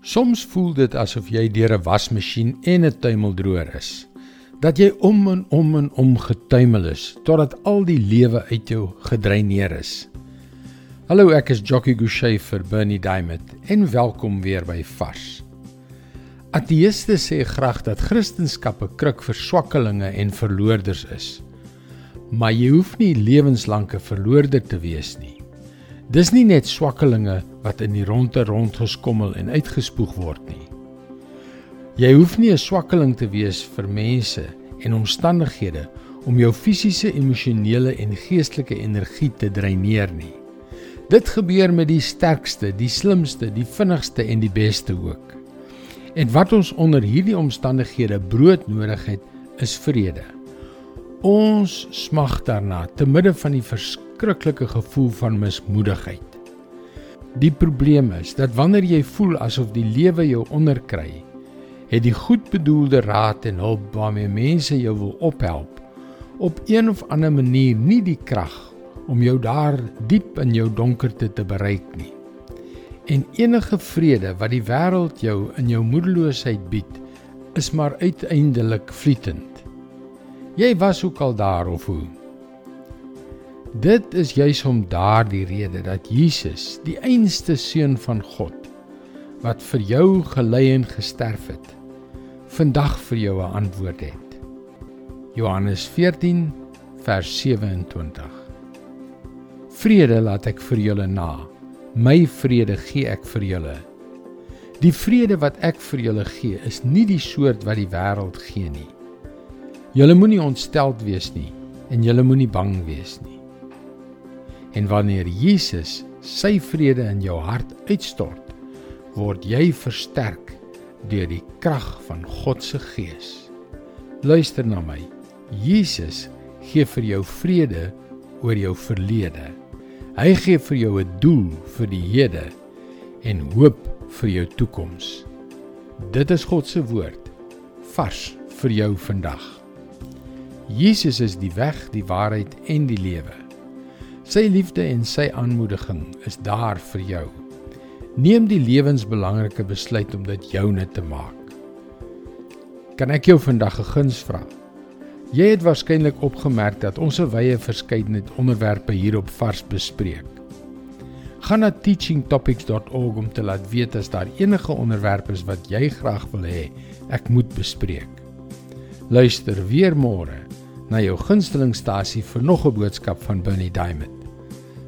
Soms voel dit asof jy deur 'n wasmasjien en 'n tuimeldroër is. Dat jy om en om en om getuimel is totdat al die lewe uit jou gedreineer is. Hallo, ek is Jockey Gouchee vir Bernie Diamond en welkom weer by Vars. Ateëste sê graag dat Christendom 'n kruk vir swakkelinge en verloorders is. Maar jy hoef nie lewenslanke verloorder te wees nie. Dis nie net swakkelinge wat in die ronde rondgeskommel en uitgespoeg word nie. Jy hoef nie 'n swakkeling te wees vir mense en omstandighede om jou fisiese, emosionele en geestelike energie te dreineer nie. Dit gebeur met die sterkste, die slimste, die vinnigste en die beste ook. En wat ons onder hierdie omstandighede brood nodig het, is vrede. Ons smag daarna te midde van die verskriklike gevoel van mismoedigheid. Die probleem is dat wanneer jy voel asof die lewe jou onderkry, het die goedbedoelde raad en hulp waarmee mense jou wil ophelp, op een of ander manier nie die krag om jou daar diep in jou donkerte te bereik nie. En enige vrede wat die wêreld jou in jou moedeloosheid bied, is maar uiteindelik vlietend. Jy was ook al daar of hoe Dit is juis om daardie rede dat Jesus, die enigste seun van God, wat vir jou gelei en gesterf het, vandag vir jou 'n antwoord het. Johannes 14 vers 27. Vrede laat ek vir julle na. My vrede gee ek vir julle. Die vrede wat ek vir julle gee, is nie die soort wat die wêreld gee nie. Julle moenie ontsteld wees nie en julle moenie bang wees nie. En wanneer Jesus sy vrede in jou hart uitstort, word jy versterk deur die krag van God se Gees. Luister na my. Jesus gee vir jou vrede oor jou verlede. Hy gee vir jou 'n doel vir die hede en hoop vir jou toekoms. Dit is God se woord vars vir jou vandag. Jesus is die weg, die waarheid en die lewe. Sy liefde en sy aanmoediging is daar vir jou. Neem die lewensbelangrike besluit om dit joune te maak. Kan ek jou vandag 'n guns vra? Jy het waarskynlik opgemerk dat ons 'n wye verskeidenheid onderwerpe hierop vars bespreek. Gaan na teachingtopics.org om te laat weet as daar enige onderwerpe is wat jy graag wil hê ek moet bespreek. Luister weer môre na jou gunstelingstasie vir nog 'n boodskap van Bernie Diamond.